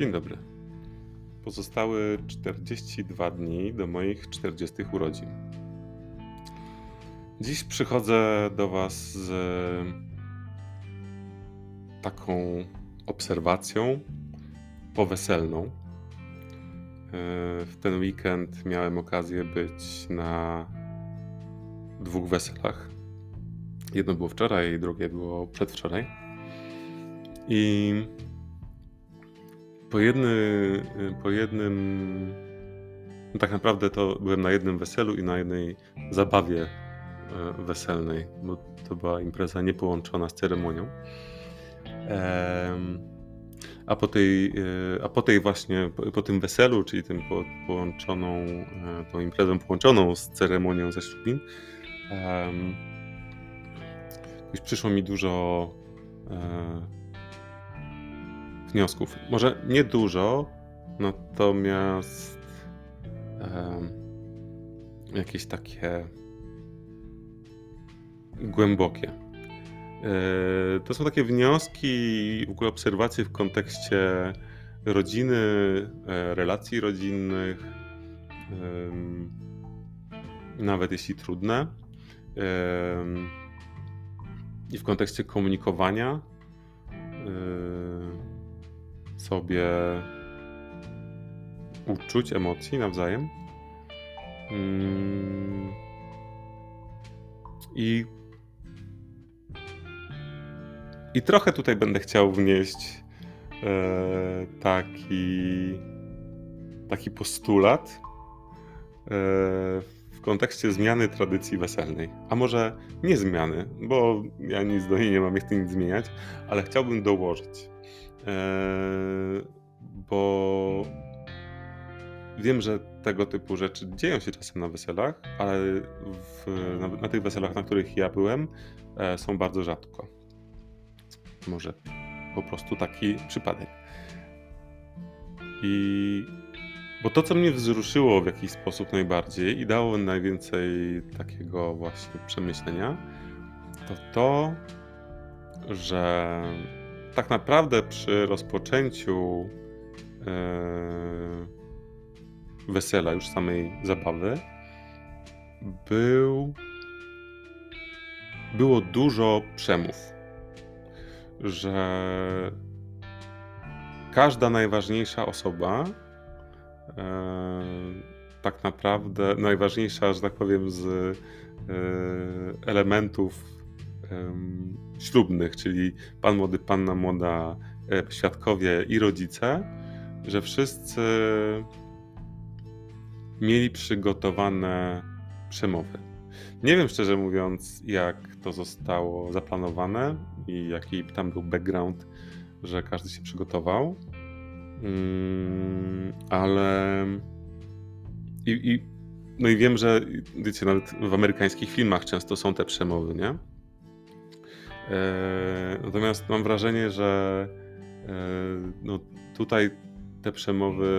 Dzień dobry. Pozostały 42 dni do moich 40 urodzin. Dziś przychodzę do Was z taką obserwacją poweselną. E, w ten weekend miałem okazję być na dwóch weselach. Jedno było wczoraj, drugie było przedwczoraj. I po, jedny, po jednym. No tak naprawdę to byłem na jednym weselu i na jednej zabawie e, weselnej, bo to była impreza niepołączona z ceremonią. A po tej, e, a po tej właśnie, po, tym weselu, czyli tym po, połączoną, e, tą imprezą połączoną z ceremonią ze ślubin, przyszło mi dużo wniosków. Może nie dużo, natomiast jakieś takie głębokie. E, to są takie wnioski, w ogóle obserwacje w kontekście rodziny, e, relacji rodzinnych, nawet jeśli trudne, i w kontekście komunikowania sobie uczuć, emocji nawzajem. Mm. I, I trochę tutaj będę chciał wnieść e, taki, taki postulat e, w kontekście zmiany tradycji weselnej. A może nie zmiany, bo ja nic do niej nie mam, jak chcę nic zmieniać, ale chciałbym dołożyć. Eee, bo wiem, że tego typu rzeczy dzieją się czasem na weselach, ale w, na, na, tych weselach, na których ja byłem, e, są bardzo rzadko. Może po prostu taki przypadek. I bo to, co mnie wzruszyło w jakiś sposób najbardziej i dało najwięcej takiego właśnie przemyślenia, to to, że tak naprawdę przy rozpoczęciu yy, wesela, już samej zabawy, był, było dużo przemów, że każda najważniejsza osoba, yy, tak naprawdę najważniejsza, że tak powiem, z yy, elementów ślubnych, czyli pan młody, panna młoda, e, świadkowie i rodzice, że wszyscy mieli przygotowane przemowy. Nie wiem szczerze mówiąc, jak to zostało zaplanowane i jaki tam był background, że każdy się przygotował. Mm, ale. I, i, no i wiem, że wiecie, nawet w amerykańskich filmach często są te przemowy, nie? E, natomiast mam wrażenie, że e, no, tutaj te przemowy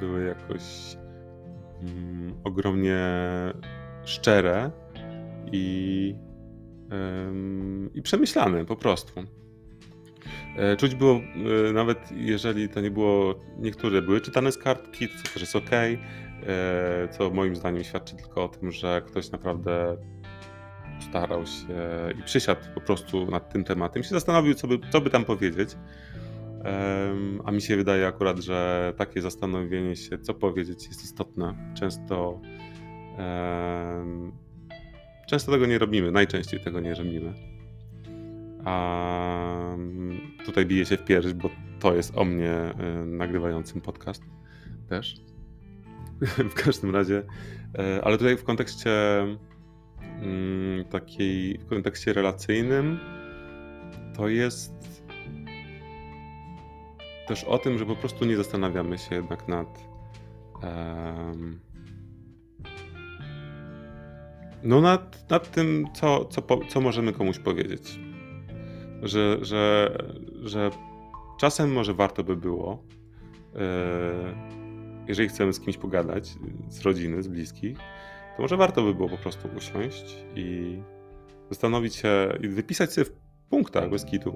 były jakoś mm, ogromnie szczere i, i przemyślane po prostu. E, czuć było, nawet jeżeli to nie było, niektóre były czytane z kartki, co też jest ok, co moim zdaniem świadczy tylko o tym, że ktoś naprawdę starał się i przysiadł po prostu nad tym tematem, się zastanowił, co by, co by tam powiedzieć. A mi się wydaje akurat, że takie zastanowienie się, co powiedzieć, jest istotne. Często, często tego nie robimy, najczęściej tego nie robimy. A tutaj bije się w pierś, bo to jest o mnie nagrywającym podcast też. w każdym razie, y, ale tutaj w kontekście takiej w kontekście relacyjnym, to jest też o tym, że po prostu nie zastanawiamy się jednak nad um, no nad, nad tym, co, co, co możemy komuś powiedzieć. Że, że, że czasem może warto by było, e, jeżeli chcemy z kimś pogadać, z rodziny, z bliskich, to może warto by było po prostu usiąść i zastanowić się i wypisać sobie w punktach bez kitu,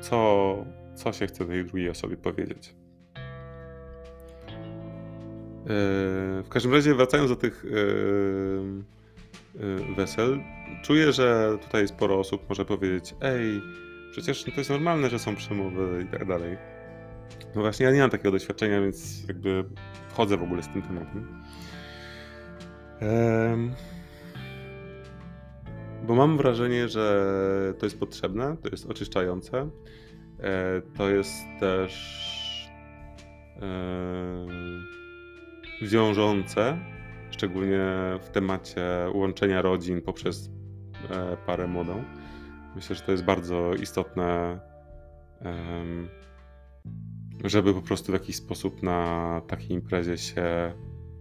co, co się chce tej drugiej osobie powiedzieć. w każdym razie, wracając do tych wesel, czuję, że tutaj sporo osób może powiedzieć: Ej, przecież to jest normalne, że są przemowy i tak dalej. No właśnie, ja nie mam takiego doświadczenia, więc jakby wchodzę w ogóle z tym tematem. Bo mam wrażenie, że to jest potrzebne, to jest oczyszczające. E, to jest też e, wiążące, szczególnie w temacie łączenia rodzin poprzez e, parę młodą. Myślę, że to jest bardzo istotne żeby po prostu w jakiś sposób na takiej imprezie się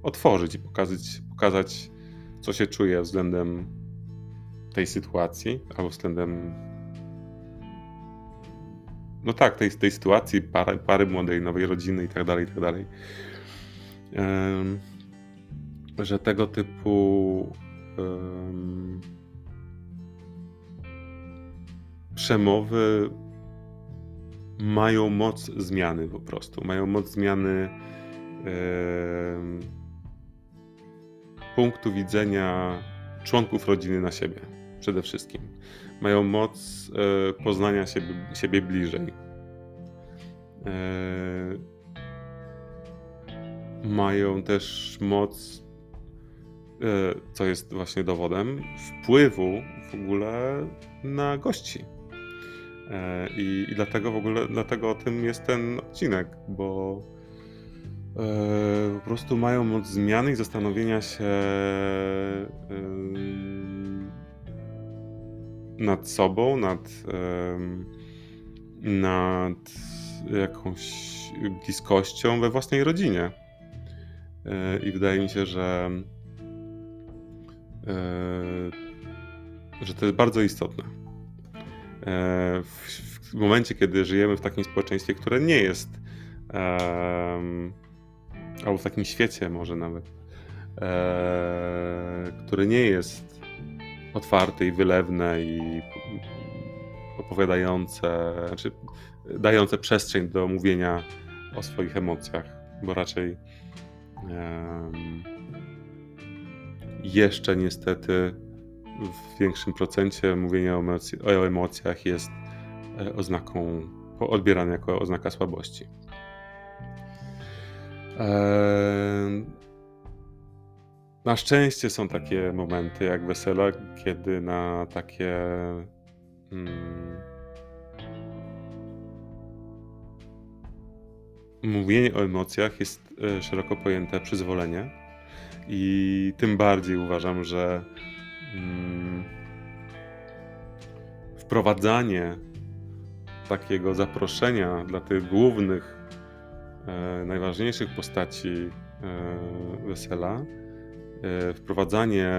otworzyć i pokazać, pokazać co się czuje względem tej sytuacji, albo względem no tak, tej, tej sytuacji, pary, pary młodej, nowej rodziny i tak dalej, i tak dalej. Um, że tego typu um, przemowy mają moc zmiany po prostu. Mają moc zmiany e, punktu widzenia członków rodziny na siebie przede wszystkim. Mają moc e, poznania siebie, siebie bliżej. E, mają też moc, e, co jest właśnie dowodem, wpływu w ogóle na gości E, I, I, dlatego w ogóle, dlatego o tym jest ten odcinek, bo po prostu mają moc zmiany i zastanowienia się e, nad sobą, nad, nad jakąś bliskością we własnej rodzinie. I wydaje mi się, że, że to jest bardzo istotne. E, w, momencie, kiedy żyjemy w takim społeczeństwie, które nie jest, albo w takim świecie może nawet, e, które nie jest otwarte i wylewne i opowiadające, znaczy dające przestrzeń do mówienia o swoich emocjach, bo raczej um, jeszcze niestety w większym procencie mówienie o, o emocjach jest e, oznaką, odbierane jako oznaka słabości. Na szczęście są takie momenty jak wesela, kiedy na takie mm, mówienie o emocjach jest e, szeroko pojęte przyzwolenie. I tym bardziej uważam, że Mm, wprowadzanie takiego zaproszenia dla tych głównych, najważniejszych postaci e, wesela, e, wprowadzanie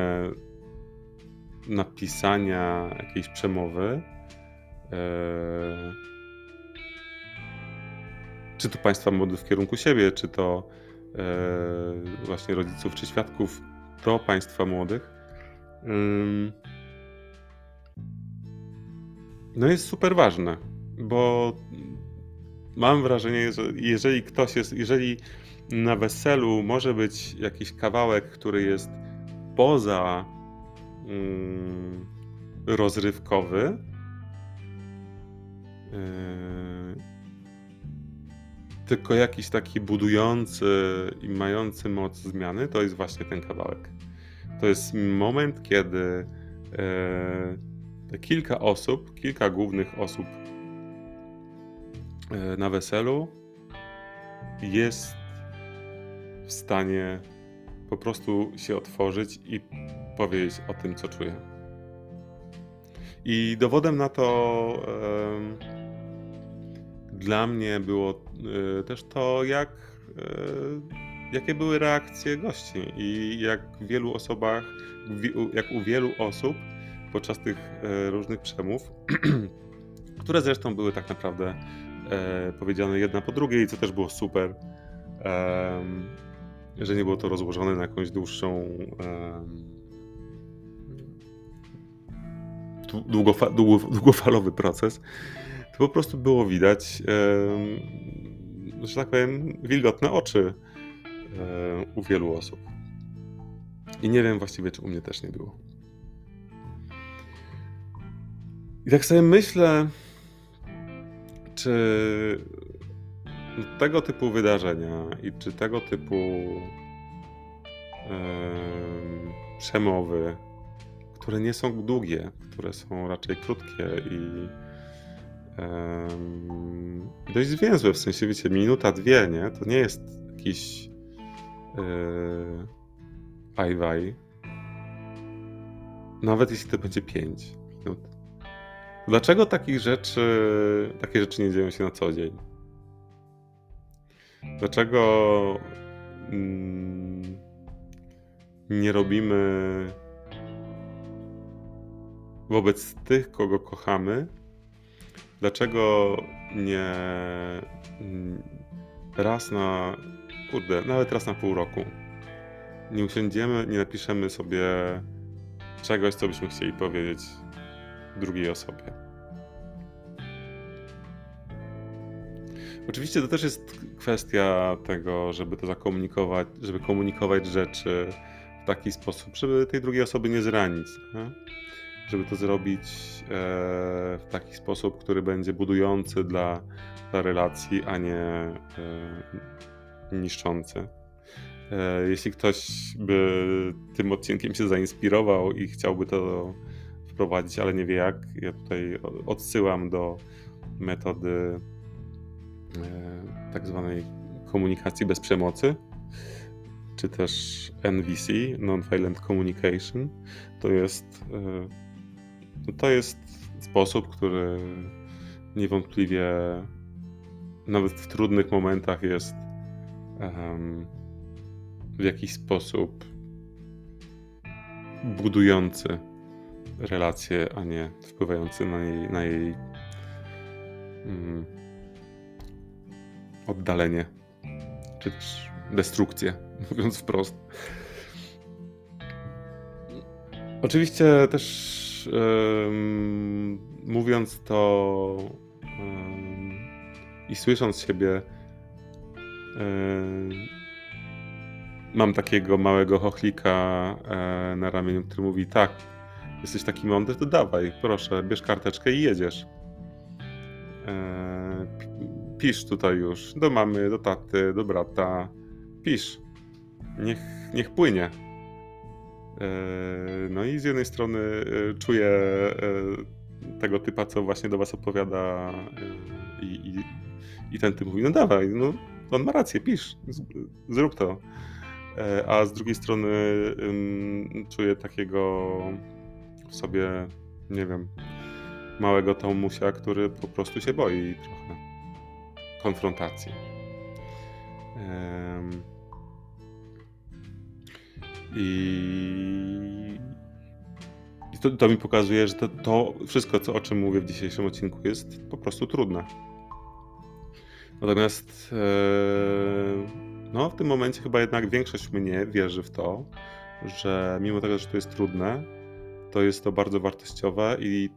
napisania jakiejś przemowy, czy to państwa młodych w kierunku siebie, czy to właśnie rodziców czy świadków pro państwa młodych, no jest super ważne, bo mam wrażenie, że jeżeli ktoś jest, jeżeli na weselu może być jakiś kawałek, który jest poza rozrywkowy, yy, tylko jakiś taki budujący i mający moc zmiany, to jest właśnie ten kawałek. To jest moment, kiedy e, kilka osób, kilka głównych osób na weselu jest w stanie po prostu się otworzyć i powiedzieć o tym, co czuje. I dowodem na to e, dla mnie było e, też to, jak e, jakie były reakcje gości i jak w wielu osobach, jak u wielu osób podczas tych e, różnych przemów, które zresztą były tak naprawdę e, powiedziane jedna po drugiej, co też było super, że nie było to rozłożone na jakąś dłuższą długofa, długofalowy proces, to po prostu było widać, że tak powiem, wilgotne oczy u wielu osób. I nie wiem właściwie, czy u mnie też nie było. I tak sobie myślę, czy tego typu wydarzenia i czy tego typu przemowy, które nie są długie, które są raczej krótkie i dość zwięzłe, w sensie, wiecie, minuta, dwie, nie? To nie jest jakiś yy, ajwaj. Nawet jeśli to będzie pięć. Dlaczego takich rzeczy, takie rzeczy nie dzieją się na co dzień? Dlaczego mm, nie robimy wobec tych, kogo kochamy, dlaczego nie mm, raz na, kurde, nawet raz na pół roku nie usiądziemy, nie napiszemy sobie czegoś, co byśmy chcieli powiedzieć drugiej osobie. Oczywiście to też jest kwestia tego, żeby to zakomunikować, żeby komunikować rzeczy w taki sposób, żeby tej drugiej osoby nie zranić. Nie? Żeby to zrobić e, w taki sposób, który będzie budujący dla, dla relacji, a nie e, niszczący. E, jeśli ktoś by tym odcinkiem się zainspirował i chciałby to wprowadzić, ale nie wie jak, ja tutaj odsyłam do metody tak zwanej komunikacji bez przemocy, czy też NVC, Non-Violent Communication. To jest, e, to jest sposób, który niewątpliwie nawet w trudnych momentach jest w jakiś sposób budujący relację, a nie wpływający na jej, na jej mm, oddalenie, czy też destrukcję, mówiąc wprost. Oczywiście też mówiąc to i słysząc siebie, mam takiego małego chochlika e, na ramieniu, który mówi: Tak, jesteś taki mądry, to dawaj, proszę, bierz karteczkę i jedziesz. E, pisz tutaj już do mamy, do taty, do brata. Pisz. Niech, niech płynie. E, no i z jednej strony e, czuję e, tego typa, co właśnie do was opowiada i, i, i ten typ mówi, no dawaj, no on ma rację, pisz, zrób to. A z drugiej strony czuję takiego sobie, nie wiem, małego Tomusia, który po prostu się boi trochę konfrontacji. I, i to, to, mi pokazuje, że to, to, wszystko, co, o czym mówię w dzisiejszym odcinku, jest po prostu trudne. Natomiast no, w tym momencie chyba jednak większość mnie wierzy w to, że mimo tego, że to jest trudne, to jest to bardzo wartościowe i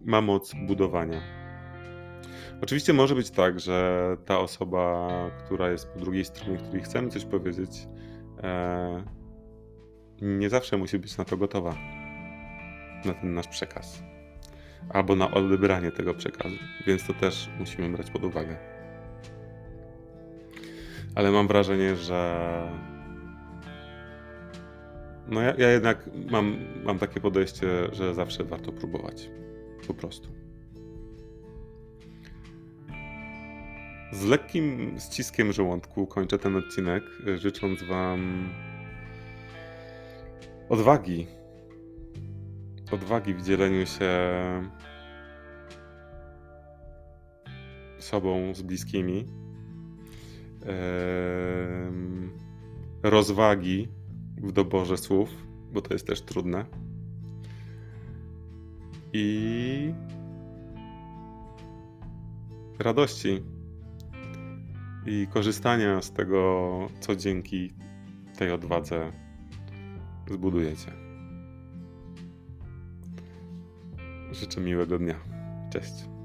ma moc budowania. Oczywiście może być tak, że ta osoba, która jest po drugiej stronie, której chcemy coś powiedzieć, e, nie zawsze musi być na to gotowa, na ten nasz przekaz, albo na odebranie tego przekazu, więc to też musimy brać pod uwagę. Ale mam wrażenie, że no ja, ja jednak mam, mam takie podejście, że zawsze warto próbować. Po prostu. Z lekkim ściskiem żołądku kończę ten odcinek, życząc Wam odwagi. Odwagi w dzieleniu się sobą z bliskimi. Rozwagi w doborze słów, bo to jest też trudne. I radości i korzystania z tego, co dzięki tej odwadze zbudujecie. Życzę miłego dnia. Cześć.